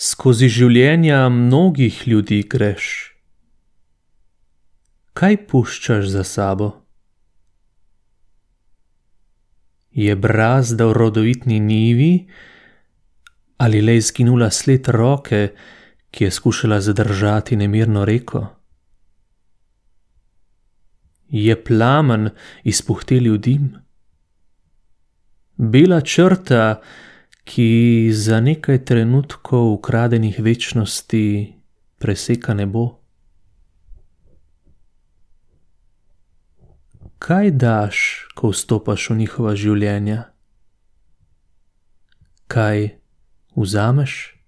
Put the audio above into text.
Skozi življenja mnogih ljudi greš. Kaj puščaš za sabo? Je brazda v rodovitni njivi ali le izginula sled roke, ki je skušala zadržati nemirno reko? Je plamen izpuhtelil dim? Bela črta, ki za nekaj trenutkov ukradenih večnosti preseka nebo? Kaj daš, ko vstopaš v njihova življenja? Kaj vzameš?